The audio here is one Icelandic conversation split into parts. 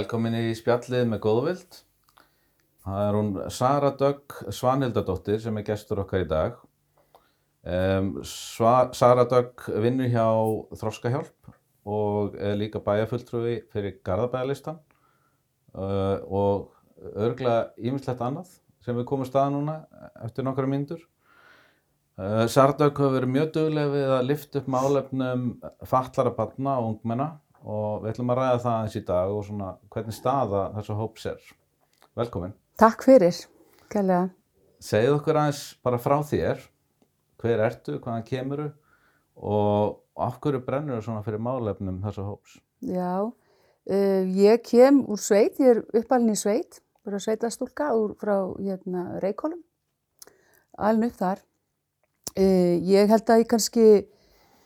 Velkomin í spjallið með Góðvild. Það er hún Sara Dögg Svanhildadóttir sem er gestur okkar í dag. Um, Sara Dögg vinnur hjá Þroskahjálp og er líka bæjarfulltrúi fyrir Garðabæjarlistan uh, og örglega ímislegt annað sem við komum staða núna eftir nokkara myndur. Uh, Sara Dögg hefur verið mjög duglega við að lifta upp málefnum fallara barna og ungmenna og við ætlum að ræða það eins í dag og svona hvernig staða þessu hóps er. Velkomin. Takk fyrir, kærlega. Segð okkur aðeins bara frá þér, hver ertu, hvaðan kemuru og af hverju brennur þú svona fyrir málefnum þessu hóps? Já, uh, ég kem úr sveit, ég er uppalinn í sveit, bara sveitastúlka úr frá hérna, Reykjólum, aln upp þar. Uh, ég held að ég kannski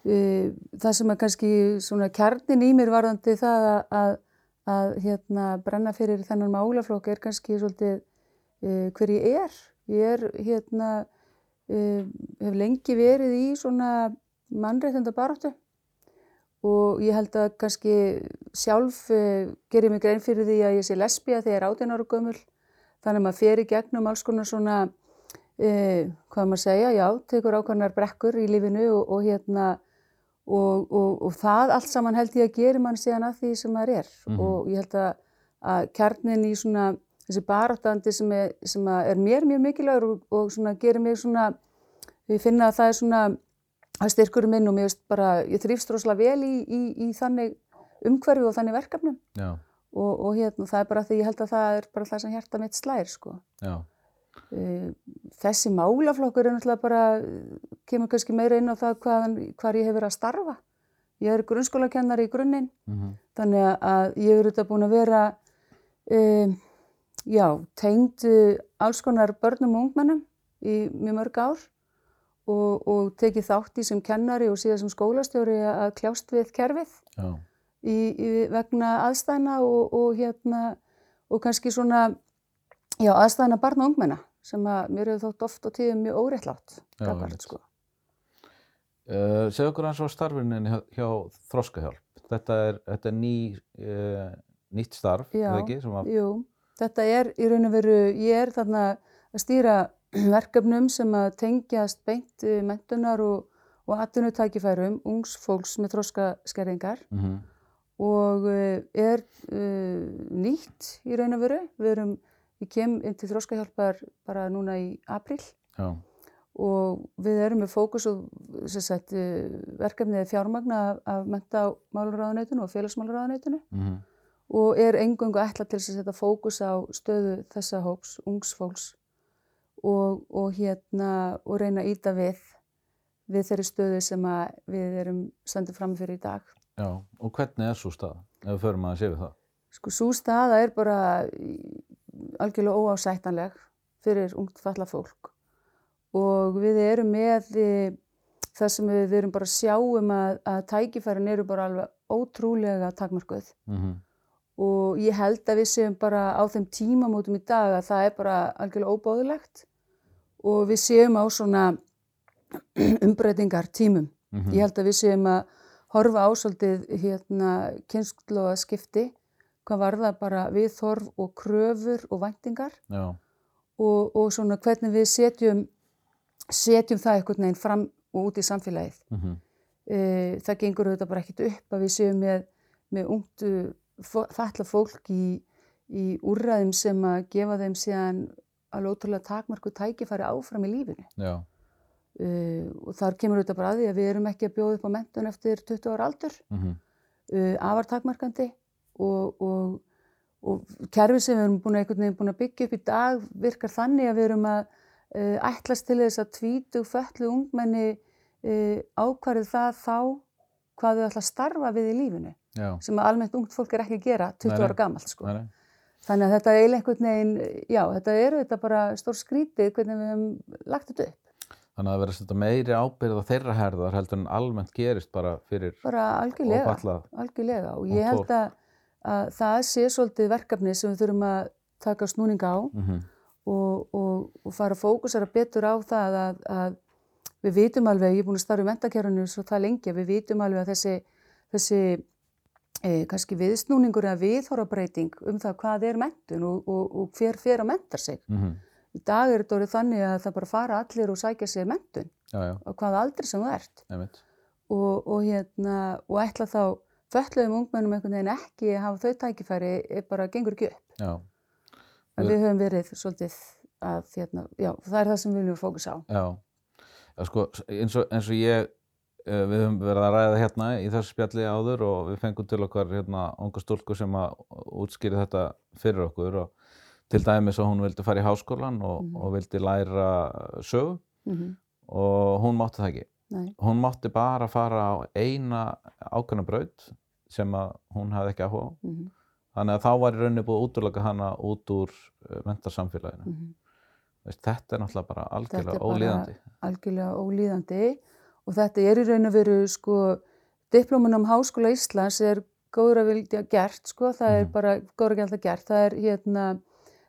það sem er kannski svona kjarnin í mér varðandi það að, að, að hérna, brenna fyrir þennan málaflokk er kannski svolítið uh, hver ég er. Ég er hérna, uh, hef lengi verið í svona mannréttenda baráttu og ég held að kannski sjálf uh, gerir mig grein fyrir því að ég sé lesbija þegar ég er 18 ára gömul. Þannig að maður fer í gegnum alls konar svona, hvað maður segja, já, tekur ákvæmnar brekkur í lífinu og, og hérna Og, og, og það allt saman held ég að gera mann síðan að því sem maður er mm -hmm. og ég held að, að kjarnin í svona þessi baráttandi sem, er, sem er mér mjög mikilvægur og, og svona gerir mig svona, ég finna að það er svona að styrkur minn og mér veist bara, ég þrýfst rosalega vel í, í, í þannig umhverfi og þannig verkefnum og hérna það er bara því ég held að það er bara það sem hjarta mitt slæðir sko. Já. Þessi málaflokkur er náttúrulega bara, kemur kannski meira inn á það hvaðan, hvar ég hef verið að starfa. Ég er grunnskólakennari í grunninn, mm -hmm. þannig að ég er auðvitað búin að vera, um, já, tengd alls konar börnum og ungmennum í mjög mörg ár og, og tekið þátt í sem kennari og síðan sem skólastjóri að kljást við kerfið í, í, vegna aðstæna og, og, hérna, og kannski svona, Já, aðstæðina barna og ungmenna sem að mér hefur þótt oft og tíðum mjög óréttlátt. Já, sko. uh, Segð okkur eins og starfinni hjá, hjá Þroskahjálp. Þetta er, þetta er ný, uh, nýtt starf, eða ekki? Að... Jú, þetta er í raun og veru, ég er þarna að stýra verkefnum sem að tengjast beint mentunar og, og atvinnutækifærum ungs fólks með þroskaskerringar mm -hmm. og uh, er nýtt í raun og veru. Við erum Ég kem inn til Þróskahjálpar bara núna í april Já. og við erum með fókus og sagt, verkefnið er fjármagna af, af mentamálaráðanætunu og félagsmálaráðanætunu mm -hmm. og er engungu ætla til að setja fókus á stöðu þessa hóps, ungsfólks og, og, hérna, og reyna að íta við við þeirri stöðu sem við erum stöndið fram fyrir í dag. Já, og hvernig er svo stað ef við förum að sé við það? Sko, svo staða er bara algjörlega óásættanleg fyrir ungt falla fólk og við erum með það sem við, við erum bara að sjáum að, að tækifærin eru bara alveg ótrúlega takmarkuð mm -hmm. og ég held að við séum bara á þeim tímamótum í dag að það er bara algjörlega óbóðilegt og við séum á svona umbreytingar tímum. Mm -hmm. Ég held að við séum að horfa ásaldið hérna kynnslóða skipti hvað var það bara viðþorf og kröfur og væntingar og, og svona hvernig við setjum, setjum það einhvern veginn fram og út í samfélagið. Mm -hmm. e, það gengur auðvitað bara ekkert upp að við séum með, með ungtu falla fólk í, í úrræðum sem að gefa þeim síðan alveg ótrúlega takmarku tækifæri áfram í lífinu. E, og þar kemur auðvitað bara að því að við erum ekki að bjóða upp á mentun eftir 20 ára aldur, mm -hmm. e, afar takmarkandi og, og, og kerfi sem við erum búin að, búin að byggja upp í dag virkar þannig að við erum að uh, ætlast til þess að tvítu föllu ungmenni uh, ákvarðið það þá hvað þau ætla að starfa við í lífinu já. sem að almennt ungt fólk er ekki að gera 20 nei, ára gammalt sko. Nei, nei. Þannig að þetta er einhvern veginn, já þetta eru þetta bara stór skrítið hvernig við hefum lagt þetta upp. Þannig að það verður þetta meiri ábyrð á þeirra herðar heldur en almennt gerist bara fyrir bara algjörlega, algjörlega og ég held að að það sé svolítið verkefni sem við þurfum að taka snúninga á mm -hmm. og, og, og fara að fókusera betur á það að, að við vitum alveg, ég er búin að starfa í mentakerfinu svo það lengi, við vitum alveg að þessi, þessi e, kannski viðsnúningur eða viðhorabreiting um það hvað er mentun og, og, hver fer að menta sig. mhm, Í dag er þetta orðið þannig að það bara fara allir og sækja sér mentun á hvað aldrei sem þú ert og, og, hérna, og ætla þá fötluðum ungmennum einhvern veginn ekki að hafa þau tækifæri er bara gengur ekki upp. já, En við höfum verið svolítið að, hérna, já, það er það sem við viljum fókusa á. já. Já, sko, eins og, eins og ég, eh, við höfum verið að ræða hérna í þessu spjalli áður og við fengum til okkar hérna unga stúlku sem að útskýri þetta fyrir okkur og til dæmis að hún vildi fara í háskólan og, Mhm. og vildi læra sögu Mm og hún mátti það ekki. Nei, Hún mátti bara fara á eina ákveðna braut sem að hún hafði ekki áhuga á. mm Þannig að þá var í rauninni búið að útloka hana út úr uh, mentarsamfélaginu. -hmm. Veist, þetta er náttúrulega bara algjörlega bara- ólíðandi. algjörlega ólíðandi og þetta er í raun og veru sko, diplóman um Háskóla Íslands er góður að vilja gert sko, það er Mhm. bara góður að vilja gert, það er hérna,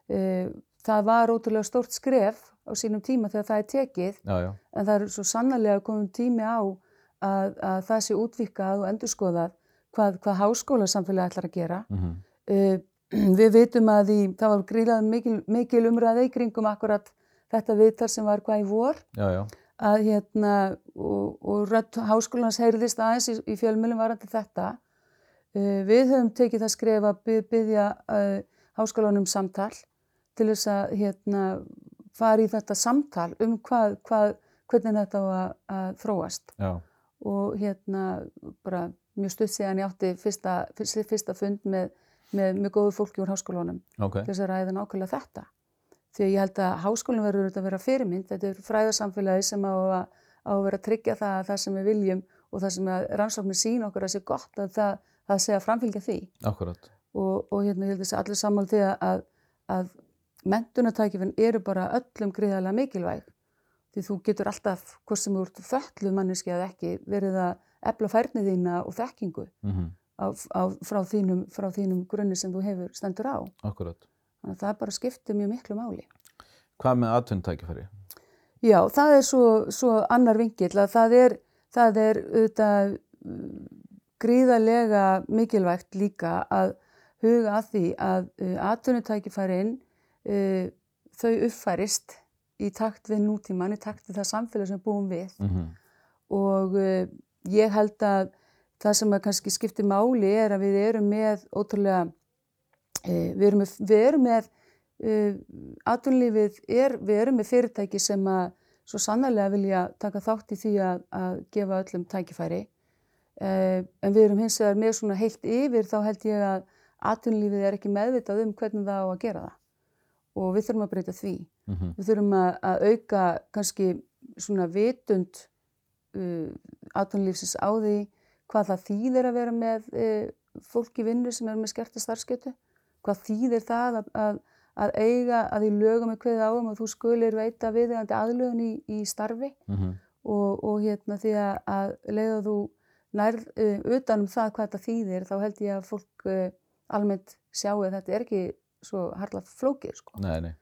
e, það var ótrúlega stórt skref á sínum tíma þegar það er tekið Já, já, en það er svo sannarlega komum tími á að, að það sé útvikað og endurskoðað hvað, hvað háskólasamfélagi ætlar að gera. mm Uh, við vitum að í, það var grílað mikil, mikil umræði í kringum akkurat þetta viðtal sem var hvað í vor. Já, já, að hérna og, og rödd háskólans heyrðist aðeins í, í fjölmjölum varandi þetta. Uh, við höfum tekið það skref að by, byggja uh, háskólanum samtal til þess að hérna fara í þetta samtal um hvað, hvað, hvernig þetta að, að þróast. Já, og hérna bara mjög stutt síðan ég átti fyrsta, fyrsta, fund með, með mjög góðu fólki úr háskólanum ok, til þess að ræða nákvæmlega þetta. Því að ég held að háskólinn verður auðvitað að vera fyrirmynd, þetta er fræðarsamfélagi sem á að, á að vera að tryggja það að það sem við viljum og það sem að rannsóknir sín okkur að sé gott að það, það sé að framfylgja því. akkurat, Og, og hérna ég held þessi allir sammála því að, að, að mentunatækifin eru bara öllum gríðarlega mikilvæg. Því þú getur alltaf, hvort sem þú ert föllu manneski eða ekki, verið að efla færnið þína og þekkingu mm á, á, frá, þínum, frá þínum grunni sem þú hefur stendur á. akkurat. Þannig að það bara skiptir mjög miklu máli. Hvað með atvinnutækifæri? Já, það er svo, svo annar vingill að það er, það er auðvitað mm, gríðarlega mikilvægt líka að huga að því að uh, atvinnutækifærin uh, þau uppfærist í takt við nútíman, í takt við það samfélag sem búum við Mm og uh, ég held að það sem að kannski skiptir máli er að við erum með ótrúlega, uh, við erum með, við erum með uh, atvinnlífið, er, við erum með fyrirtæki sem að svo sannarlega vilja taka þátt í því að, að gefa öllum tækifæri. Uh, en við erum hins vegar með svona heilt yfir þá held ég að atvinnlífið er ekki meðvitað um hvernig það á að gera það. Og við þurfum að breyta því. -hmm. Við þurfum að, að auka kannski svona vitund uh, atvinnulífsins á því hvað það þýðir að vera með uh, fólk í vinnu sem er með skerta starfsgetu. Hvað þýðir það að, að, að eiga að í lögum er kveðið áum og þú skulir veita viðeigandi aðlögun í, í starfi Mm og, og hérna því að, að leiða þú nærð uh, utanum það hvað þetta þýðir þá held ég að fólk uh, almennt sjáu að þetta er ekki svo harla flókið sko. Nei, nei,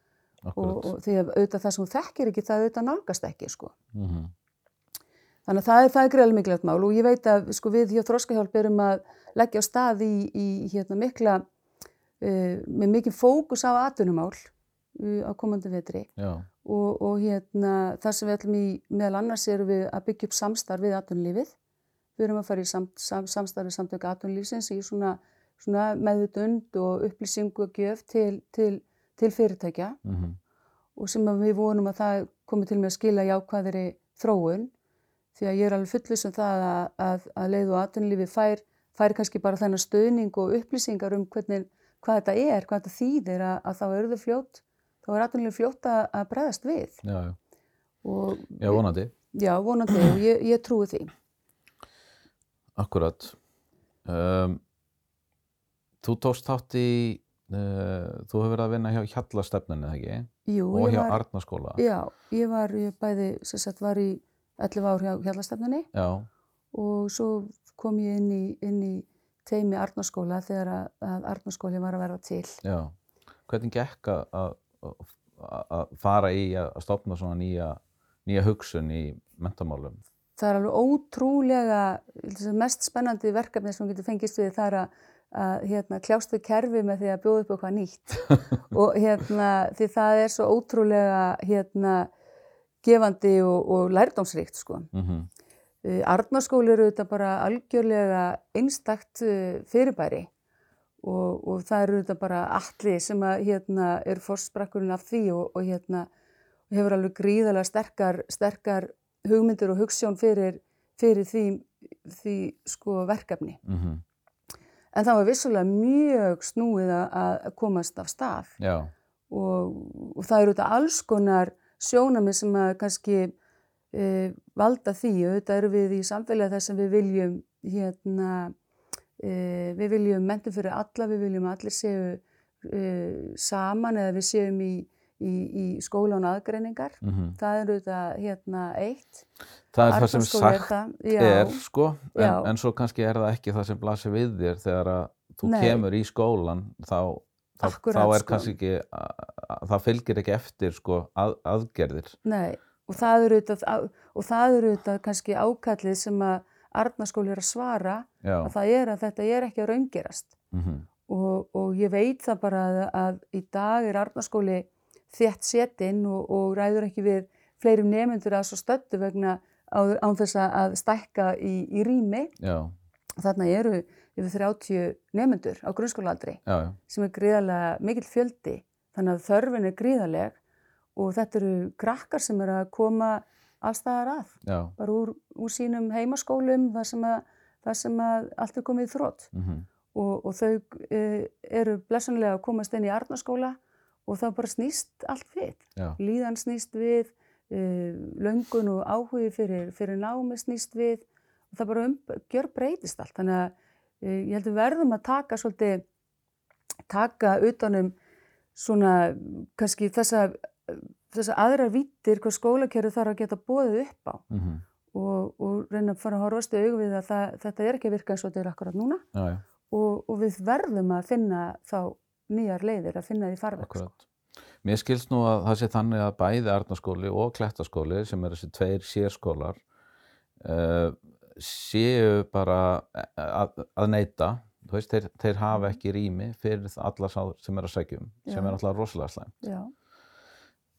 Og, akkurat. og því að auðvitað það sem þú þekkir ekki það auðvitað nálgast ekki sko. Mm Þannig að það er, það er greiðlega mikilvægt mál og ég veit að sko, við hjá Þróskahjálp erum að leggja á stað í, í hérna, mikla, uh, með mikið fókus á atvinnumál uh, á komandi vetri. Og, og hérna, það sem við ætlum í meðal annars erum við að byggja upp samstarf við atvinnulífið. Við erum að fara í sam, sam, samstarfið samtöku atvinnulífsins í svona, svona meðutund og upplýsingu og gjöf til, til, til fyrirtækja. Mm og sem að við vonum að það komi til með að skila jákvæðri þróun því að ég er alveg fullvis um það að, að, að leið og atvinnulífi fær, fær kannski bara þennan stöðning og upplýsingar um hvernig, hvað þetta er, hvað þetta þýðir að, að þá eru þau fljótt, þá er atvinnulífi fljótt að, að bregðast við já, já, og já, vonandi, já, vonandi og ég, ég trúi því. akkurat. Um, þú tókst þátt í, uh, þú hefur verið að vinna hjá Hjallastefnunni, eða ekki? Jú, Og ég hjá var, Arnaskóla. já, ég var ég bæði, sem sagt, var í 11 ár hjá hjallastefnunni Já, og svo kom ég inn í, inn í teimi Arnarskóla þegar að, Arnarskóli var að verða til. já. Hvernig gekk að- fara í að stofna svona nýja, nýja hugsun í mentamálum? það er alveg ótrúlega mest spennandi verkefni sem getur fengist við það er að, að hérna, kljást við kerfi með því að bjóða upp eitthvað nýtt og hérna því það er svo ótrúlega hérna gefandi og, og lærdómsríkt sko. mhm, Uh, Arnarskóli eru þetta bara algjörlega einstakt uh, fyrirbæri og, og það eru þetta bara allir sem að hérna er fórsprakkurinn af því og, og hérna hefur alveg gríðalega sterkar, sterkar hugmyndir og hugssjón fyrir, fyrir því, því sko verkefni. mhm, En það var vissulega mjög snúið að, komast af stað og, og það eru þetta alls konar sjónami sem að kannski e, valda því þetta eru við í samfélagi þar sem við viljum hérna e, við viljum mentum fyrir alla, við viljum að allir séu e, saman eða við séum í, í, í skóla og aðgreiningar. mhm. Það eru þetta hérna eitt. Það er það sem er sagt já. er, sko, en, en svo kannski er það ekki það sem blasir við þér þegar að þú Nei. kemur í skólan, þá, þá, Akkúrat, þá er sko. kannski ekki, að, að, það fylgir ekki eftir, sko, að, aðgerðir. Nei, og það eru þetta, og það eru þetta kannski ákallið sem að Arnarskóli er að svara Já, að það er að þetta er ekki að raungerast. mhm, og, og ég veit það bara að, að í dag er Arnarskóli þétt setinn og, og ræður ekki við fleirum nemyndur að svo stöldu vegna á- án þess að- stækka í, í rými. já, Þarna eru yfir 30 nemyndur á grunnskólaaldri sem er gríðarlega mikill fjöldi. Þannig að þörfin er gríðarleg og þetta eru krakkar sem eru að koma allstaðar að, já, bara úr, úr sínum heimaskólum þar sem að, þar sem að allt er komið í þrótt mhm, og, og þau e, eru blessanlega að komast inn í Arnarskóla og það bara snýst allt við. já, Líðan snýst við, e, löngun og áhugi fyrir, fyrir námi snýst við og það bara um, gjör breytist allt. Þannig að e, ég heldur verðum að taka svolítið, taka utanum svona kannski þessa, þessa aðrar vítir hvað skólakerfi þarf að geta bóðið upp á mhm, og, og reyna að fara að horfast í augu við að það, þetta er ekki að virka eins og þetta er akkurat núna já, já, og, og við verðum að finna þá nýjar leiðir, að finna því farveg. sko. Mér skilst nú að það sé þannig að bæði Arnarskóli og Klettaskóli, sem eru þessi tveir sérskólar, uh, séu bara að, að neyta, þú veist, þeir, þeir hafa ekki rými fyrir alla sem er að segjum, sem er alltaf rosalega slæm. Já,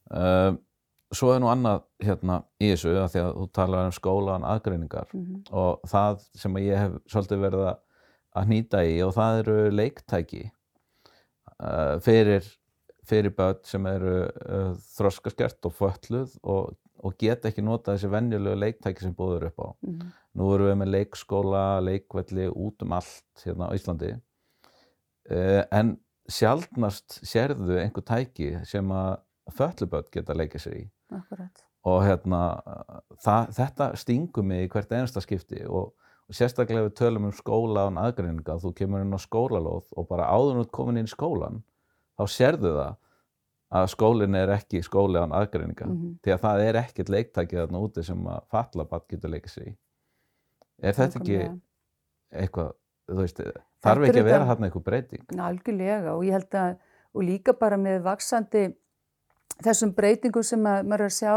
Uh, svo er nú annað hérna í þessu, að því að þú talar um skólan aðgreiningar mhm, og það sem ég hef svolítið verið að, hnýta í og það eru leiktæki uh, fyrir, fyrir börn sem eru uh, þroskaskert og fötluð og, og geta ekki nota þessi venjulegu leiktæki sem búður upp á. mhm, Nú erum við með leikskóla, leikvelli út um allt hérna á Íslandi uh, en sjaldnast sérðu einhver tæki sem að fötlubörn geta leikið sér í akkurat. og hérna það, þetta stingur mig í hvert einasta skipti og, og sérstaklega við tölum um skóla án aðgreininga, þú kemur inn á skólalóð og bara áður en þú ert komin inn í skólan þá sérðu það að skólinn er ekki skóli án aðgreininga. Mhm. því að það er ekkert leiktækið þarna úti sem að fallabatt getur leikið sér í. Er þetta ekki eitthvað, þú veist þarf ekki að vera þarna eitthvað breyting? Algjörlega og ég held að, og líka bara með vaksandi þessum breytingum sem að maður er að sjá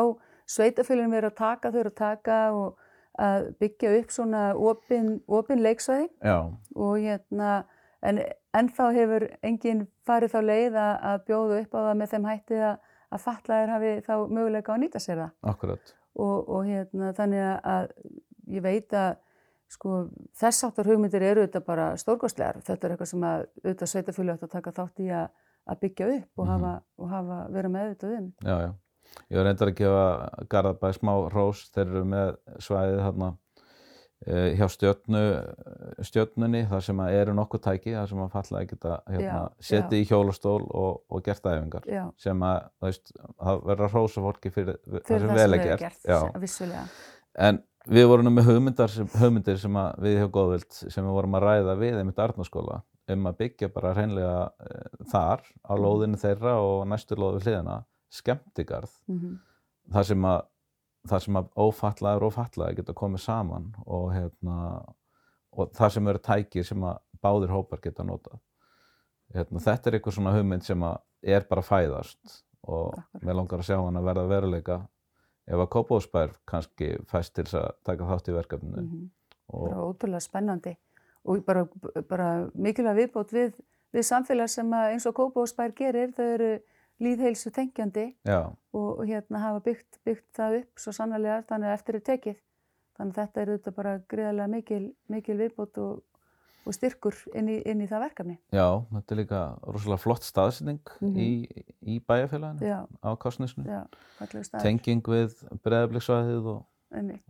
sveitafélagin verið að taka, þau eru að taka og að byggja upp svona opin, opin leiksvæði. Já, og hérna, en ennþá hefur enginn farið þá leið að, bjóða upp á það með þeim hætti að, að fatlaðir hafi þá möguleika að nýta sér það akkurat og, og hérna, þannig að, ég veit að sko, þess áttar hugmyndir eru auðvitað bara stórkostlegar. Þetta er eitthvað sem að auðvitað sveitafjölu átt að taka þátt í að, að byggja upp og, hafa, og hafa vera með auðvitað um. Já, já. Ég var reyndar að gefa Garðabæ smá rós, þeir eru með svæðið uh, hjá stjörnu, stjörnunni, þar sem að eru nokkuð tæki, þar sem að fallaði geta hérna, setið í hjólastól og, og gert æfingar. Já, Sem að, það verður að rósa fólki fyrir, fyrir það sem vel er gert. gert. En við vorum nú með hugmyndar sem, hugmyndir sem að við hjá Góðvild sem við vorum að ræða við einmitt Arnarskóla um að byggja bara hreinlega uh, þar á Mhm. lóðinu þeirra og næstu lóðu hliðina skemmtigarð Mm þar sem að þar sem að ófatlaður og fatlaður geta komið saman og hérna og þar sem eru tæki sem að báðir hópar geta notað. Hérna, þetta er eitthvað svona hugmynd sem er bara fæðast og mér langar að sjá hann að verða veruleika ef að Kópavóksbær kannski fæst til að taka þátt í verkefninu. Mhm. og bara ótrúlega spennandi og bara, bara mikilvæg viðbót við, við samfélag sem eins og Kópavóksbær gerir, þau eru líðheilsu tengjandi og, hérna hafa byggt, byggt það upp svo sannarlega þannig að eftir er tekið. Þannig að þetta er auðvitað bara greiðarlega mikil, mikil viðbót og, og styrkur inn í, inn í það verkefni. já, þetta er líka rosalega flott staðsetning Mhm. í, í bæjarfélaginu á staður. tenging við breðabliksvæðið og,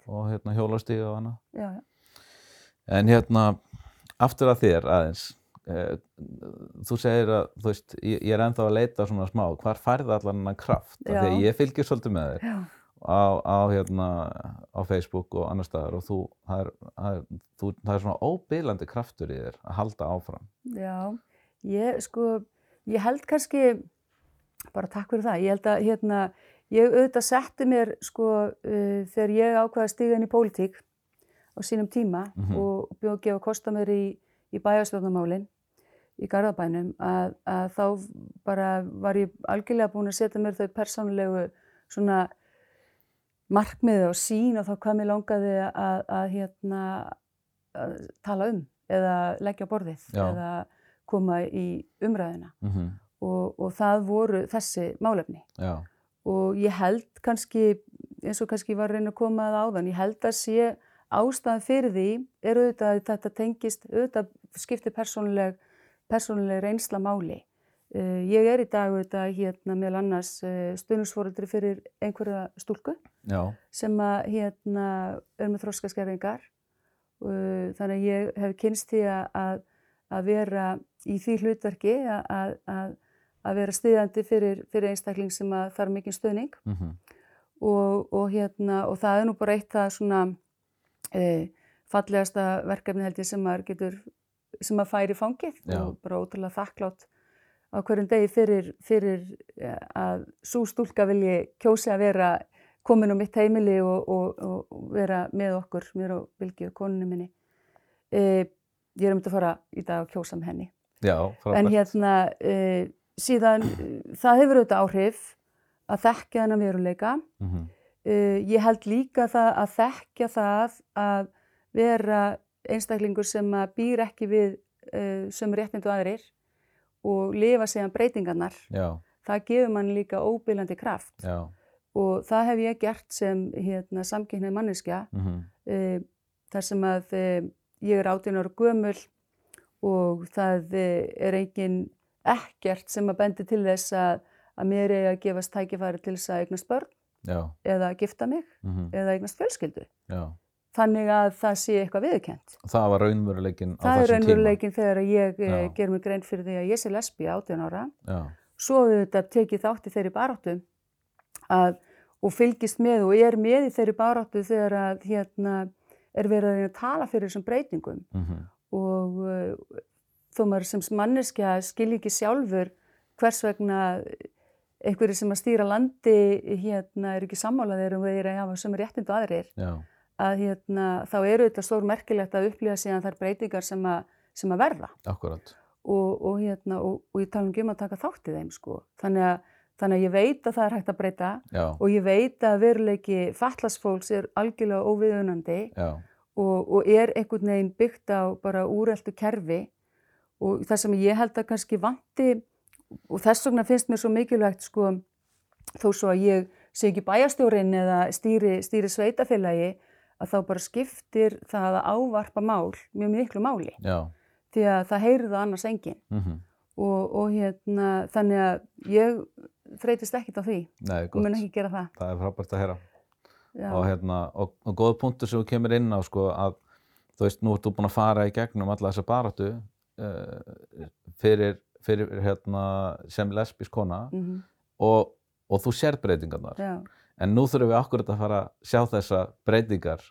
og hérna hjólastíga og annað. En hérna, aftur að þér aðeins, þú segir að, þú veist, ég, ég er ennþá að leita svona smá, hvar færði allan hennan kraft? Af Því að ég fylgir svolítið með þér á, á, hérna, á Facebook og annar staðar og þú, það er, það er, þú, það er svona óbylandi kraftur í þér að halda áfram. já. Ég, sko, ég held kannski, bara takk fyrir það, ég held að, hérna, ég auðvitað setti mér, sko, uh, þegar ég ákvaði að stiga inn í pólitík á sínum tíma Mhm. og bjóð gefa kosta mér í, í bæjarstjórnarmálinn í Garðabænum að, að þá bara var ég algjörlega búin að setja mér þau persónulegu svona markmiði og sín og þá hvað mér langaði að, að hérna að tala um eða leggja borðið Já. eða koma í umræðina Mm og, og það voru þessi málefni. Já, og ég held kannski eins og kannski var að reyna að koma að áðan ég held að sé ástæðan fyrir því er auðvitað að þetta tengist auðvitað skiptir persónuleg persónuleg reynsla máli. Uh, ég er í dag auðvitað hérna meðal annars uh, stuðnusfóreldri fyrir einhverja stúlku já, sem að hérna er með þroskaskerfingar uh, þannig að ég hef kynst því að- að, vera í því hlutverki að, að, að, vera stiðandi fyrir, fyrir einstakling sem að þarf mikinn stöðning mm og, og, hérna, og það er nú bara eitt það svona uh, fallegasta verkefni held ég sem maður getur sem að færi fangið Já. og bara ótrúlega þakklátt á hverjum degi fyrir, fyrir eh, að svo stúlka vilji kjósi að vera komin á mitt heimili og, og, og vera með okkur, mér og Vilgi og konunni minni. E, ég er um þetta að fara í dag að kjósa með henni. já, frábært. En hérna, e, síðan, það hefur auðvitað áhrif að þekkja þennan veruleika. Mhm. Uh, ég held líka það að þekkja það að vera einstaklingur sem að býr ekki við uh, sem réttindu aðrir og lifa segjan breytingarnar. Já, Það gefur mann líka óbylandi kraft já, og það hef ég gert sem hérna, samkynneið manneskja mm uh, þar sem að uh, ég er 18 ára gömul og það er engin ekkert sem að bendi til þess að, að mér er að gefast tækifæri til þess að eignast börn já, eða gifta mig mm eða eignast fjölskyldu. já. Þannig að það sé eitthvað viðkent. Það var raunveruleikin á Það er þessum tíma. raunveruleikin þegar ég Já. eh, ger mig grein fyrir því að ég sé lesbi 18 ára. Já, Svo auðvitað tekið þátt í þeirri baráttu að, og fylgist með og er með í þeirri baráttu þegar að hérna er verið að að tala fyrir þessum breytingum mm og uh, þó maður sem manneskja skilji ekki sjálfur hvers vegna einhverju sem að stýra landi hérna er ekki sammálaðir og þeir að hafa sem réttindu aðrir já, að hérna, þá eru þetta stór merkilegt að upplifa síðan þær breytingar sem að, sem að verða akkurat. og, og, hérna, og, og ég tala um að taka þátt í þeim sko. þannig, að, þannig að ég veit að það er hægt að breyta Já, og ég veit að veruleiki fallasfólks er algjörlega óviðunandi og, og er einhvern veginn byggt á bara úreltu kerfi og það sem ég held að kannski vanti og þess vegna finnst mér svo mikilvægt sko þó svo að ég sé ekki bæjastjórin eða stýri, stýri sveitafélagi að þá bara skiptir það að ávarpa mál mjög miklu máli. Já. því að það heyrir það annars enginn. Mm og, og hérna þannig að ég þreytist ekkit á því. Nei, og mun ekki gera það. Það er frábært að heyra. Og, hérna, og, og góða punktur sem þú kemur inn á, sko, að þú veist, nú ert þú búin að fara í gegnum alla þessa baráttu uh, fyrir, fyrir hérna, sem lesbísk kona mhm, og, og þú sér breytingarnar. já, En nú þurfum við akkurat að fara að sjá þessa breytingar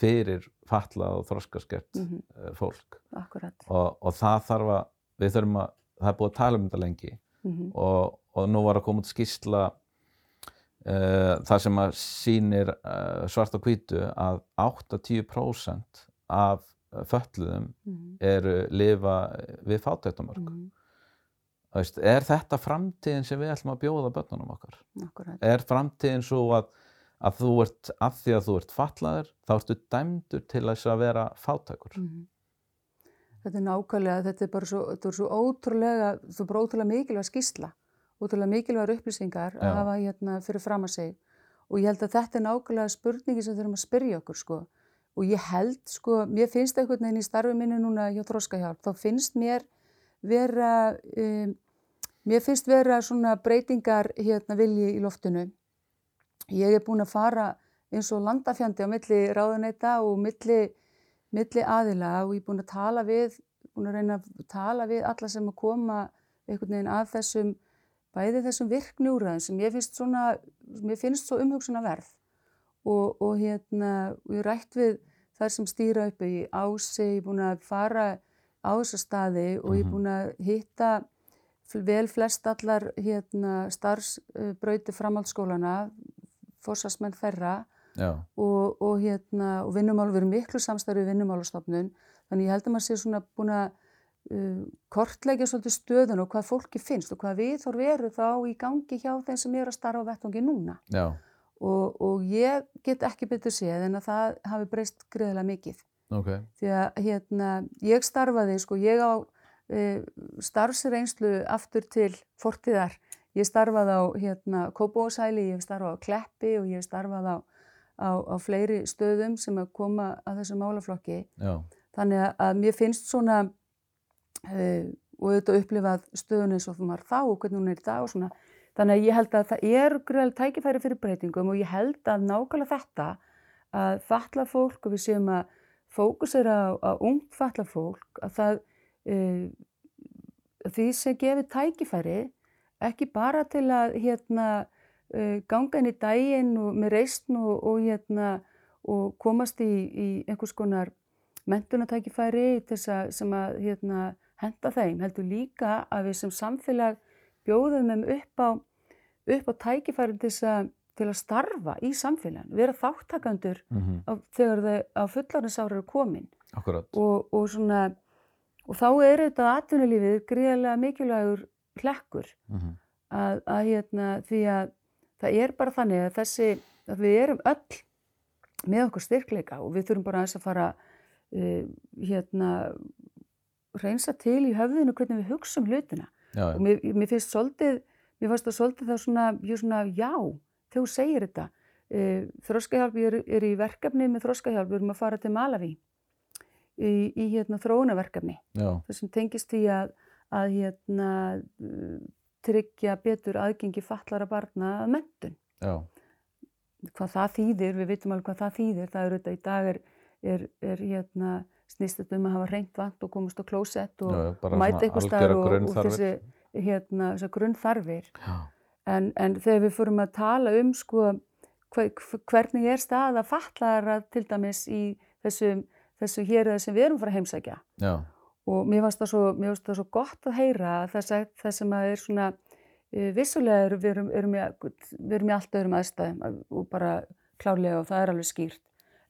fyrir falla og þroskaskert mhm, uh, fólk. akkurat. Og, og það þarf að, við þurfum að, það er búið að tala um þetta lengi. Mhm, og, og nú var að koma út skýrsla uh, það sem að sýnir uh, svart og hvítu að 8-10% af uh, fötluðum mhm, eru lifa við fátættamörk. Veist, er þetta framtíðin sem við ætlum að bjóða börnunum okkar? akkurat Er framtíðin svo að, að þú ert, að því að þú ert fatlaður, þá ertu dæmdur til þess að vera fátækur. Mhm. Þetta er nákvæmlega, þetta er bara svo, þetta er svo ótrúlega, þú er bara ótrúlega mikilvæg skýrsla, ótrúlega mikilvægur upplýsingar Já. að hafa hérna fyrir fram að sig og ég held að þetta er nákvæmlega spurningi sem þurfum að spyrja okkur sko og ég held sko, mér finnst einhvern veginn í starfi minni núna hjá Þróskahjálp, þá finnst mér vera, um, mér finnst vera svona breytingar hérna vilji í loftinu. Ég er búin að fara eins og landafjandi á milli ráðuneyta og milli milli aðila og ég er búin að tala við, búin að reyna að tala við alla sem að koma einhvern veginn að þessum, bæði þessum virknjúraðum sem ég finnst svona, mér finnst svo umhugsuna verð og, og hérna, og ég rætt við þær sem stýra uppi í ási, ég er búin að fara á þessa staði og ég er búin að hitta vel flest allar hérna starfsbrauti framhaldsskólana, fórsvarsmenn þeirra Já, og, og, hérna, og vinnumál, við erum miklu samstarfið vinnumálastofnun, þannig ég held að maður sé svona búin að uh, kortleggja svolítið stöðun og hvað fólki finnst og hvað við þór veru þá í gangi hjá þeim sem eru að starfa á vettvangi núna. Og, og ég get ekki betur séð en að það hafi breyst greiðilega mikið ok, því að hérna, ég starfaði, sko, ég á uh, starfsreynslu aftur til fortíðar, ég starfaði á hérna, Kópósæli, ég hef starfað á Kleppi og ég hef starfað á á, á fleiri stöðum sem að koma að þessu málaflokki. já, Þannig að- mér finnst svona uh, og auðvitað upplifað stöðun eins og þú var þá og hvernig hún er í dag og svona. Þannig að ég held að það er greiðlega tækifæri fyrir breytingum og ég held að nákvæmlega þetta að fatla fólk og við séum að fókusera á, á ungt fatla fólk að það uh, því sem gefið tækifæri ekki bara til að hérna uh, ganga inn í daginn og með reisn og, og hérna og komast í, í einhvers konar mentunatækifæri að sem að hérna henda þeim heldur líka að við sem samfélag bjóðum þeim upp á upp á tækifæri til þess að til að starfa í samfélagin, vera þáttakandur mhm, á, þegar þau á fullarnisára eru komin. Akkurat, og, og svona og þá er þetta atvinnulífið gríðarlega mikilvægur hlekkur mhm, að, að hérna því að það er bara þannig að þessi að við erum öll með okkur styrkleika og við þurfum bara aðeins að fara uh, hérna reynsa til í höfðinu hvernig við hugsa um hlutina. Já, og mér, mér finnst svolítið mér fannst það svolítið það svona, ég svona já, þegar þú segir þetta uh, þróskahjálp, ég er, er í verkefni með þróskahjálp, við erum að fara til Malaví í, í hérna þróunaverkefni já, það sem tengist því að, að hérna, tryggja betur aðgengi fallara barna að mentun. já, Hvað það þýðir, við vitum alveg hvað það þýðir, það er auðvitað í dag er, er, er hérna, snýst þetta um að hafa reynt vant og komast á klósett og, og mæta staðar algjöra og, og þessi, hérna, þessi grunnþarfir. Já, En, en þegar við fórum að tala um sko, hver, hvernig er staða fallara til dæmis í þessum, þessu hér sem við erum að heimsækja? Já, og mér fannst það það svo gott að heyra að það, sem að er svona uh, vissulega er, við, erum, erum í, við erum í allt öðrum aðstæðum að- og bara klárlega og það er alveg skýrt.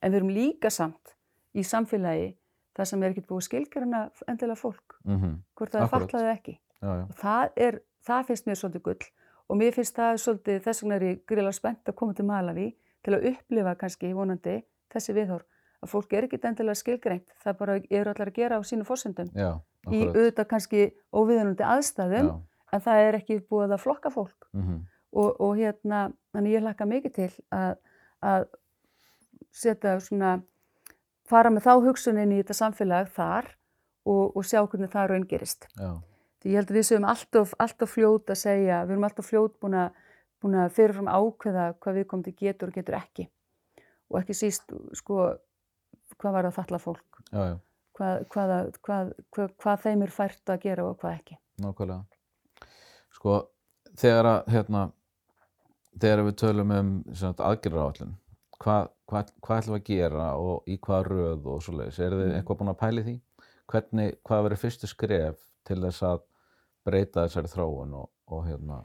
En við erum líka samt í samfélagi það sem er ekkert búið skilgjörna endilega fólk, mhm, hvort það er Akkúrat. fallaði ekki. Já, já, og það, er, það finnst mér svolítið gull og mér finnst það svolítið þess vegna er ég gríðlega spennt að koma til Malaví til að upplifa kannski vonandi þessi viðhor að fólk er ekkert endilega skilgreint það bara eru allar að gera á sínu fórsendum já, í auðvitað kannski óviðunandi aðstæðum já, en það er ekki búið að flokka fólk. Mhm, og, og hérna, þannig ég hlakka mikið til að, að setja svona fara með þá hugsunin í þetta samfélag þar og, og sjá hvernig það raungerist. já, Því ég held að við séum alltaf, alltaf fljót að segja, við erum alltaf fljót búin að, búin að fyrirfram ákveða hvað við komum til getur og getur ekki. Og ekki síst, sko, hvað var það falla fólk, já, já, hvað, hvað, hvað, hvað, hvað þeim er fært að gera og hvað ekki. nákvæmlega. Sko, þegar að, hérna, þegar við tölum um aðgerðaráallin, hvað, hvað, hvað ætlum við að gera og í hvaða röð og svoleiðis, er þið Mm. eitthvað búin að pæli því? Hvernig, hvað verður fyrstu skref til þess að breyta þessari þróun og, og hérna,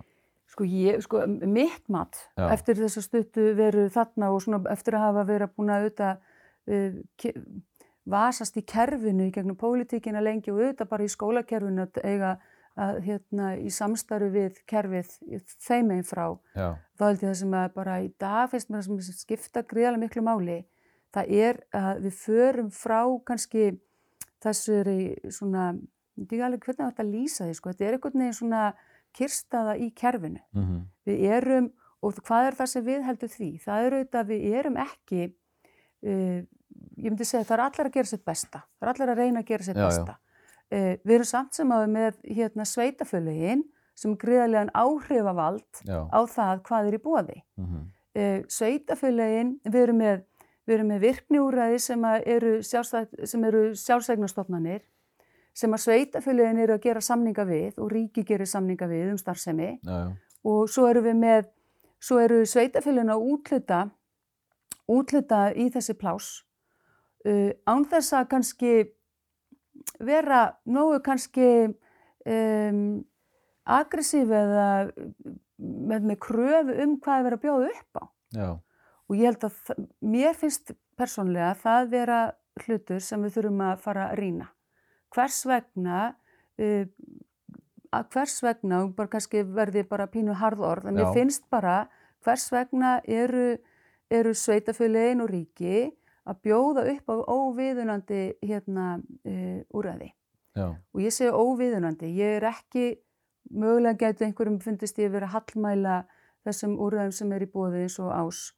Sko, ég, sko, mitt mat Já. eftir þess að stuttu veru þarna og svona eftir að hafa verið búin að auðvitað uh, vasast í kerfinu í gegnum pólitíkina lengi og auðvitað bara í skólakerfinu að eiga að hérna í samstarfi við kerfið þeim einn frá já, þá held ég það sem að bara í dag finnst mér það sem skipta gríðarlega miklu máli. Það er að við förum frá kannski þessari svona, ég veit ekki alveg hvernig þetta lýsa því sko, þetta er einhvern veginn svona kirstaða í kerfinu. mhm, Við erum, og hvað er það sem við heldur því? Það er auðvitað að við erum ekki, uh, ég myndi segja það er allir að gera sitt besta, það er allir að reyna að gera sitt Já, já. besta. Uh, við erum samt sem að með hérna, sveitafölugin sem gríðarlegan áhrifavald já, á það hvað er í bóði mhm, uh, sveitafélagin, við erum með, við með virkniúræði sem eru, sjálfstæð, sem eru sjálfsægnastofnanir sem að sveitafélagin eru að gera samninga við og ríki gerir samninga við um starfsemi já, já, og svo eru við með, svo eru sveitafélagin að útluta, útluta í þessi plás uh, án þess að kannski vera nógu kannski um, aggressív eða með, með kröfu um hvað er verið að bjóða upp á. já, Og ég held að mér finnst persónlega það vera hlutur sem við þurfum að fara að rýna. Hvers vegna, uh, að hvers vegna, og bara kannski verði bara pínu harðorð, en mér Já. finnst bara hvers vegna eru, eru sveitafjölein og ríki að bjóða upp á óviðunandi hérna, uh, úræði. já, Og ég segi óviðunandi, ég er ekki, mögulega gætu einhverjum fundist ég verið að hallmæla þessum úrræðum sem er í bóði eins og ás.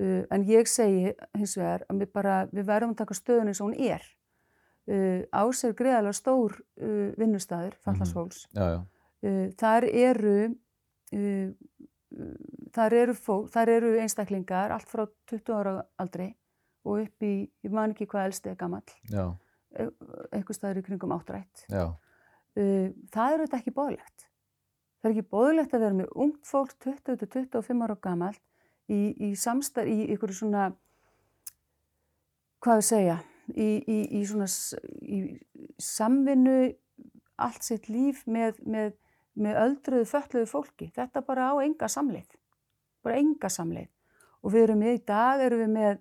Uh, en ég segi hins vegar að við, bara, við verðum að taka stöðun eins og hún er. Uh, ás er greiðalega stór uh, vinnustæður, fallarsfólks. já, já, Uh, þar eru, þar eru, fólk, þar eru einstaklingar allt frá 20 ára aldri og upp í, ég man ekki hvað elsti er gamall, já, einhver staður í kringum áttrætt. já, það er auðvitað ekki bóðlegt. Það er ekki bóðlegt að vera með ungt fólk 20-25 ára gamalt í, í samstarf, í ykkur svona, hvað við segja, í, í, í svona í samvinnu allt sitt líf með, með, með öldruðu fötluðu fólki. Þetta bara á enga samleið, bara enga samleið. Og við erum með í dag, erum við með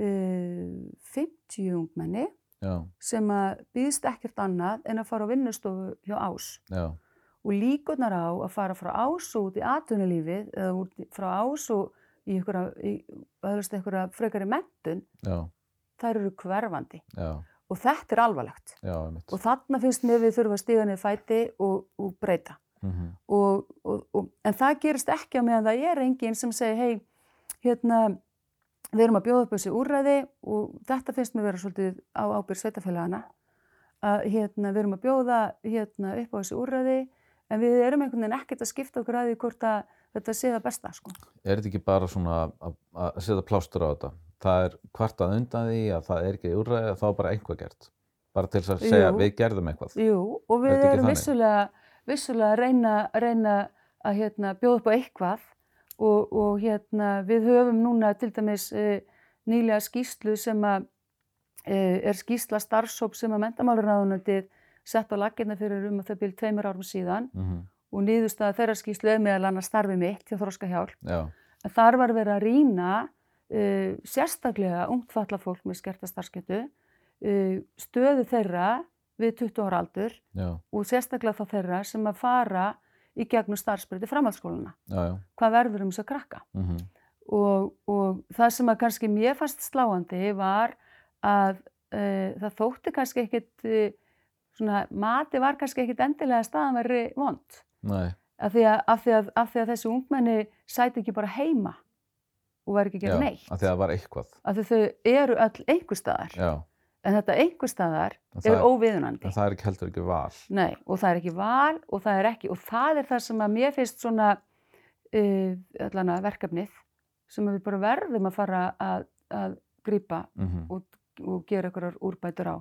uh, 50 ungmenni já, sem að býðst ekkert annað en að fara á vinnustofu hjá ás. Já, og líkurnar á að fara frá ás út í atvinnulífið eða frá ás og í einhverja, í, öðrust einhverja frekari mentun, já, þær eru hverfandi. Já, og þetta er alvarlegt. Já, og þarna finnst mér við þurfum að stíga niður fæti og, og breyta. Mhm, og, og, og, en það gerist ekki á meðan það er enginn sem segir hei, hérna við erum að bjóða upp þessi úrræði og þetta finnst mér vera svolítið á ábyrg sveitafélagana að hérna, við erum að bjóða hérna, upp á þessi úrræði en við erum einhvern veginn ekkert að skipta okkur að því hvort að þetta sé það besta sko. Er þetta ekki bara svona að, að setja plástur á þetta? Það er kvartað undan því að það er ekki úrræði þá er bara einhvað gert. Bara til að segja Jú. við gerðum eitthvað. Jú, og við erum vissulega, vissulega að reyna, reyna að hérna, bjóða upp á eitthvað og, og hérna, við höfum núna til dæmis uh, nýlega skýslu sem að uh, er skýsla starfsóp sem að mentamálaráðunandi sett á laginna fyrir um að þau byrjum tveimur árum síðan Mm og niðurstaða þeirra skýslu er meðal annars starfi mitt hjá Þróska Hjálp. Já, En þar var verið að rýna uh, sérstaklega ungt falla fólk með skerta starfsketu, uh, stöðu þeirra við 20 ára aldur já, og sérstaklega þá þeirra sem að fara í gegnum starfsbyrði framhaldsskóluna. já, já. Hvað verður um þess að krakka? Mm Og, og það sem að kannski mér fannst sláandi var að uh, það þótti kannski ekkit, uh, svona, mati var kannski ekkit endilega að staðan verið vond. Nei, Af því, að, af, því að, af því að þessi ungmenni sæti ekki bara heima og væri ekki að gera neitt. að því að það var eitthvað. Af því þau eru öll einhver staðar. Já, En þetta einhver staðar er það- óviðunandi. en það er ekki heldur ekki val. Nei, og það er ekki val og það er ekki, og það er það sem að mér finnst svona uh, verkefnið sem við bara verðum að fara að, að grípa Mm og, og gera einhverjar úrbætur á.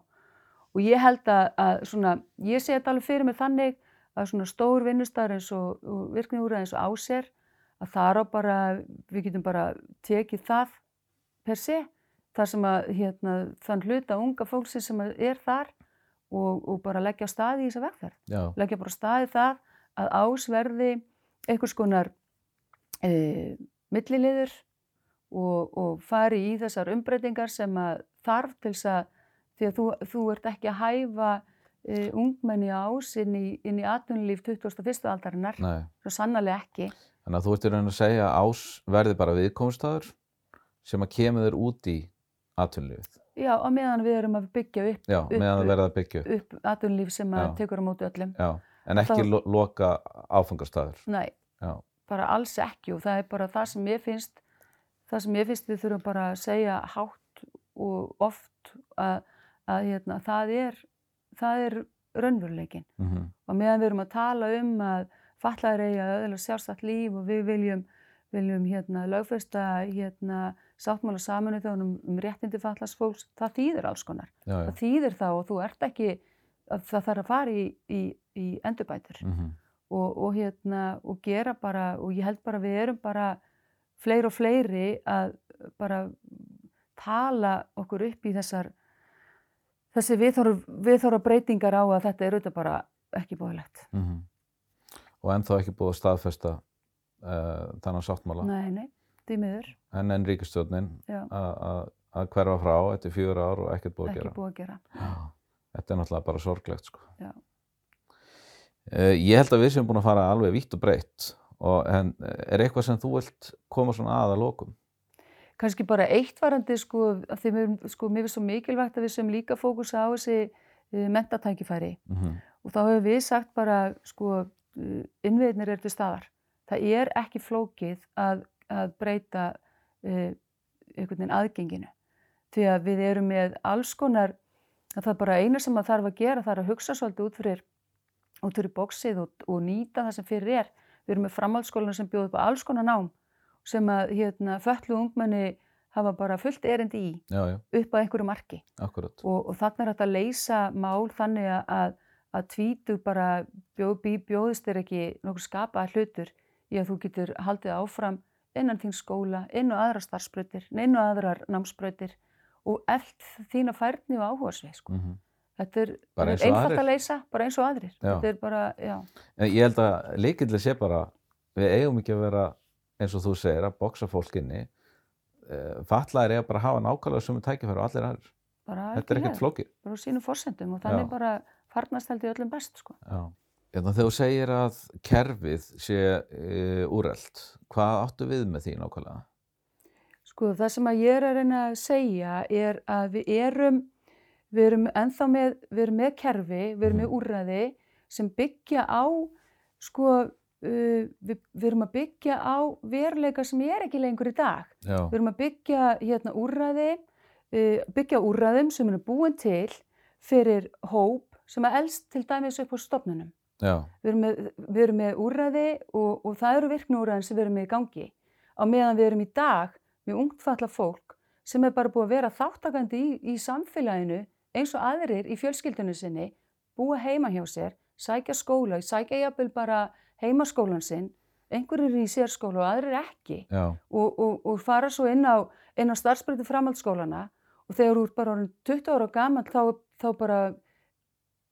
Og ég held að, að svona, ég sé þetta alveg fyrir mig þannig að svona stór vinnustæður eins og, og virkni úr eins og ásér að það á bara, við getum bara tekið það per se, þar sem að hérna, þann hluta unga fólksins sem er þar og, og bara leggja á staði í þessa vegferð leggja bara á staði það að ás verði einhvers konar e, milliliður og, og fari í þessar umbreytingar sem að þarf til þess að því að þú, þú ert ekki að hæfa uh, ungmenni ás inn í, í atvinnulíf 21. aldarinnar, Nei. svo sannarlega ekki. Þannig að þú ert í raun að segja að ás verði bara viðkomstaður sem að kemur þér út í atvinnulífið. Já, á meðan við erum að byggja upp, Já, Upp- meðan það verða að byggja upp. upp atvinnulíf sem að Já. tekur á móti öllum. Já, en ekki Þá- lo loka áfangastaður. Nei, Já, bara alls ekki og það er bara það sem ég finnst, það sem ég finnst við þurfum bara að segja hátt og oft að, að hérna, það er, það er raunveruleikin. mm og meðan við erum að tala um að fatlaðir eigi að öðla sjálfstætt líf og við viljum, viljum hérna, lögfesta hérna, sáttmála saminu þegar um, um réttindi fatlaðs fólks, það þýðir alls konar. já, já. Það þýðir þá og þú ert ekki, að það þarf að fara í, í, í endurbætur Mm og, og, hérna, og gera bara, og ég held bara við erum bara fleiri og fleiri að bara tala okkur upp í þessar þessi viðþóra breytingar á að þetta er auðvitað bara ekki bóðilegt. -hmm. Og ennþá ekki búið að staðfesta uh, þannig sáttmála. Nei, nei, því miður, En en ríkistjórnin að hverfa frá eftir fjögur ár og ekkert búið að gera. búið að gera. Já, þetta er náttúrulega bara sorglegt sko. Já. Uh, ég held að við séum búin að fara alveg vítt og breytt og en eh, er eitthvað sem þú vilt koma svona að að lokum? Kannski bara eitt varandi, sko, að því mér, sko, mér finnst svo mikilvægt að við sem líka fókusa á þessi mentatækifæri Mm og þá hefur við sagt bara, sko, innviðnir eru til staðar. Það er ekki flókið að, að breyta uh, einhvern veginn aðgenginu. Því að við erum með alls konar, að það er bara eina sem að þarf að gera, það er að hugsa svolítið út fyrir, út fyrir bóksið og, og nýta það sem fyrir er. Við erum með framhaldsskólinu sem bjóð upp á alls konar nám sem að hérna, föllu ungmenni hafa bara fullt erindi í Já, já, upp að einhverju marki akkurat. og, og þannig er hægt að leysa mál þannig að, að tvítu bara bjó, bí, bjóðist þér ekki nokkuð skapaða hlutur í að þú getur haldið áfram innan þín skóla, inn á aðrar starfsbrautir, inn á aðrar námsbrautir og eld þína færni og áhugasvið. Sko. Mm er, Bara þetta er einfalt aðrir. að leysa, bara eins og aðrir. Já. Þetta er bara, já, Ég held að líkillig sé bara, við eigum ekki að vera, eins og þú segir, að boksa fólk inni. Uh, Fatlaðir eiga bara að hafa nákvæmlega sömu tækifæri og allir aðrir. bara Þetta er ekkert flókið. bara á sínum forsendum og þannig Já. bara farnast held ég öllum best. Sko. Hérna, þegar þú segir að kerfið sé uh, úrelt, hvað áttu við með því nákvæmlega? Sko það sem að ég er að reyna að segja er að við erum, við erum ennþá með, við erum með kerfi, við erum með Mhm. úrræði sem byggja á, sko, uh, við, við erum að byggja á veruleika sem er ekki lengur í dag. Já, Við erum að byggja hérna úrræði, uh, byggja á úrræðum sem eru búin til fyrir hóp sem að elst til dæmis upp á stofnunum. Við erum með, við erum með úrræði og, og það eru virknúrræðin sem við erum með í gangi. Á meðan við erum í dag með ungtfalla fólk sem er bara búið að vera þáttakandi í, í samfélaginu eins og aðrir í fjölskyldunum sinni, búa heima hjá sér, sækja skóla, sækja jafnvel bara heimaskólan sinn, einhverjir í sérskóla og aðrir ekki og, og, og fara svo inn á, á starfsbreytu framhaldsskólana og þegar þú ert bara orðin 20 ára gammal þá, þá bara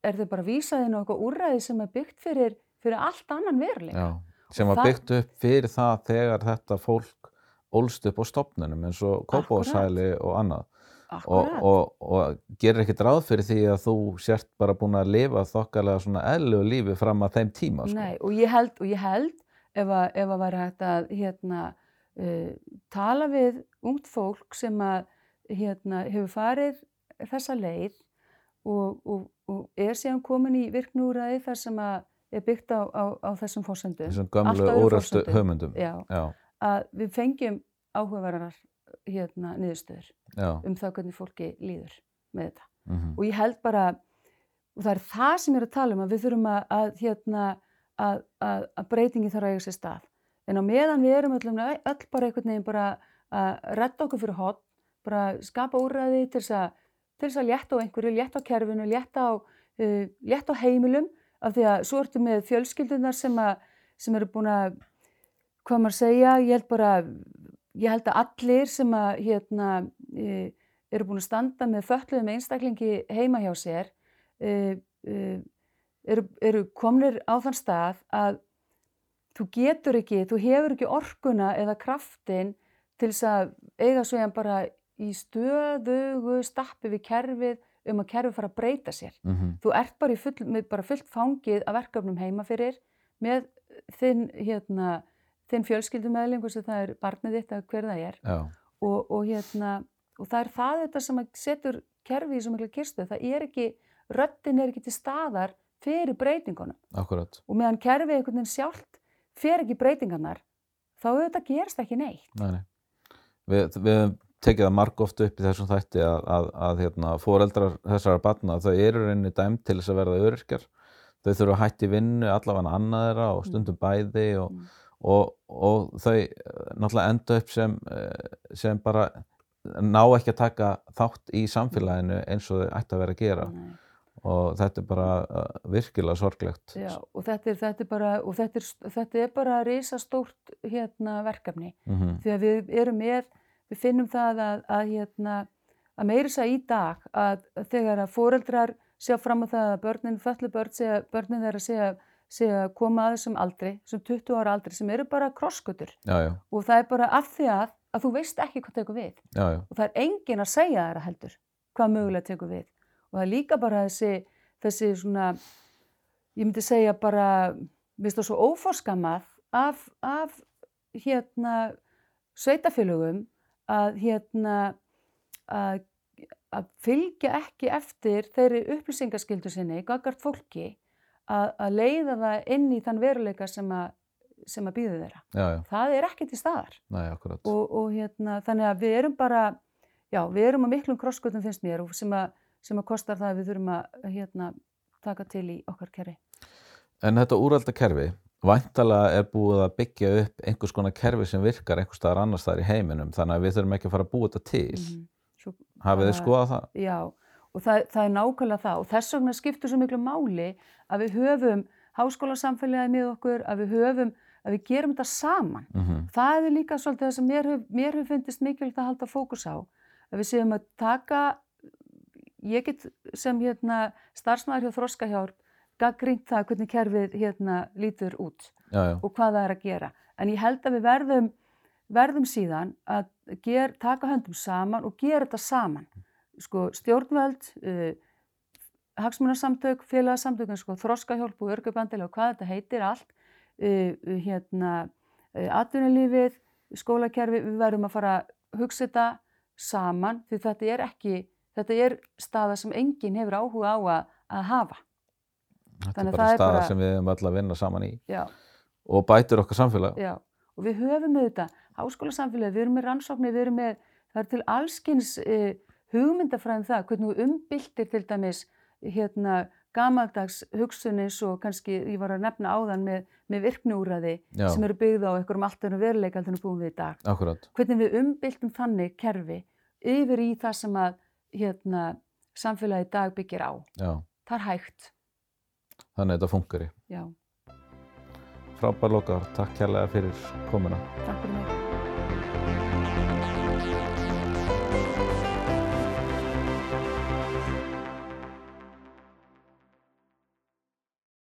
er þau bara vísað inn á eitthvað úrræði sem er byggt fyrir, fyrir allt annan veruleika. já. Sem var byggt upp fyrir það þegar þetta fólk ólst upp á stopnunum eins og kópáðsæli og annað. Og, og, og gerir ekkert ráð fyrir því að þú sért bara búin að lifa þokkalega svona eðlu lífi fram að þeim tíma. Sko. Nei, og ég held, og ég held ef að, ef að væri hægt að hérna, uh, tala við ungt fólk sem að hérna, hefur farið þessa leið og, og, og er síðan komin í virknúræði þar sem að er byggt á, á, á þessum fórsendum. Þessum úreltu forsendum. hugmyndum. Já, Já, að við fengjum áhugaverðar hérna, niðurstöður já. um það hvernig fólki líður með þetta. mhm, Og ég held bara, og það er það sem ég er að tala um, að við þurfum að, að, hérna, að, að, að breytingi þarf að eiga sér stað. En á meðan við erum öllum, öll bara einhvern veginn bara að redda okkur fyrir hot, bara skapa úrræði til þess að, til þess að létta á einhverju, létta á kerfinu, létta á, uh, létta á heimilum, af því að svo ertu með fjölskyldunar sem, að, sem eru búin að, hvað maður segja, ég held bara, ég held að allir sem að, hérna, uh, eru búin að standa með fötluðum einstaklingi heima hjá sér, uh, uh, eru, eru komnir á þann stað að þú getur ekki, þú hefur ekki orkuna eða kraftin til þess að eiga svo ég bara í stöðugu stappi við kerfið um að kerfi fara að breyta sér. mhm, Þú ert bara, full, bara fullt fangið af verkefnum heima fyrir með þinn, hérna, þinn fjölskyldumæðling, hvort sem það er barnið þitt eða hver það er. Og, og, hérna, og það er það þetta sem að setur kerfi í svo mikla kirstu. Það er ekki, röddin er ekki til staðar fyrir breytingunum. akkurat, Og meðan kerfið einhvern veginn sjálft fer ekki breytingarnar, þá auðvitað gerist ekki neitt. nei, nei. Við, við tekið það marg oft upp í þessum þætti að, að, að hérna, foreldrar þessara barna, þau eru reyni dæmt til þess að verða öryrkjar. Þau þurfa að hætti vinnu, allavega annað þeirra og stundum bæði og, Mm. og, og þau eh, náttúrulega enda upp sem, eh, sem bara ná ekki að taka þátt í samfélaginu eins og þau ætti að vera að gera Nei. og þetta er bara virkilega sorglegt. Já, og þetta er, þetta er bara, og þetta er, þetta er bara risastórt hérna, verkefni. Mhm, Því að við erum með, við finnum það að, að, hérna, að meiri þess að í dag að þegar að foreldrar sjá fram á það að börnin, föllu börn, segja, börnin þeirra segja, segja koma að þessum aldri, þessum 20 ára aldri sem eru bara krosskutur og það er bara af því að, að þú veist ekki hvað tekur við. Já, já, og það er engin að segja þeirra heldur hvað mögulega tekur við. Og það er líka bara þessi, þessi svona, ég myndi segja bara, mér finnst það svo óforskamað af, af hérna sveitafélögum að hérna að, að fylgja ekki eftir þeirri upplýsingaskildu sinni, gagart fólki að, að leiða það inn í þann veruleika sem að, sem að býðu þeirra. já, já, Það er ekki til staðar nei, akkurat. og, og hérna, þannig að við erum bara, já, við erum á miklum krossgötum finnst mér og sem að, sem að kostar það að við þurfum að hérna, taka til í okkar kerfi. En þetta úrælda kerfi, væntalega er búið að byggja upp einhvers konar kerfi sem virkar einhvers staðar annars staðar í heiminum, þannig að við þurfum ekki að fara að búa þetta til. Mhm. Svo, Hafið þið skoðað það? Já, og það, það er nákvæmlega það og þess vegna skiptur svo miklu máli að við höfum háskólasamfélagið með okkur, að við höfum, að við gerum þetta saman. Mm Það er líka svolítið það sem mér hefur mér hef fundist mikilvægt að halda fókus á. Að við séum að taka, ég get sem hérna, starfsmæður hjá Þroskahjálp gaggrínt það hvernig kerfið hérna, lítur út Já, já, og hvað það er að gera. En ég held að við verðum, verðum síðan að ger, taka höndum saman og gera þetta saman. Sko, stjórnvöld, uh, hagsmunarsamtök, félagsamtök, sko, þroskahjálp og örgubandilega og hvað þetta heitir allt, uh, uh, hérna, uh, atvinnulífið, skólakerfi, við verðum að fara að hugsa þetta saman því þetta er ekki, þetta er staða sem enginn hefur áhuga á að, að hafa. Þetta er bara það staðar bara- sem við höfum öll að vinna saman í Já. og bætir okkar samfélag. Já, og við höfum auðvitað háskólasamfélagi, við erum með rannsóknir, við erum með, það er til allskins eh, hugmyndafræðum það, hvernig við umbyltir til dæmis hérna gamaldags hugsun eins og kannski, ég var að nefna áðan með, með virkniúræði Já. sem eru byggð á einhverjum allt öðrum veruleika heldur en við búum við í dag. Akkurat, Hvernig við umbyltum þannig kerfi yfir í það sem að hérna, samfélagi dag byggir á. já, Það er hægt, þannig að þetta funkari. já, Frábær lokar, takk kærlega fyrir komuna. takk fyrir mig.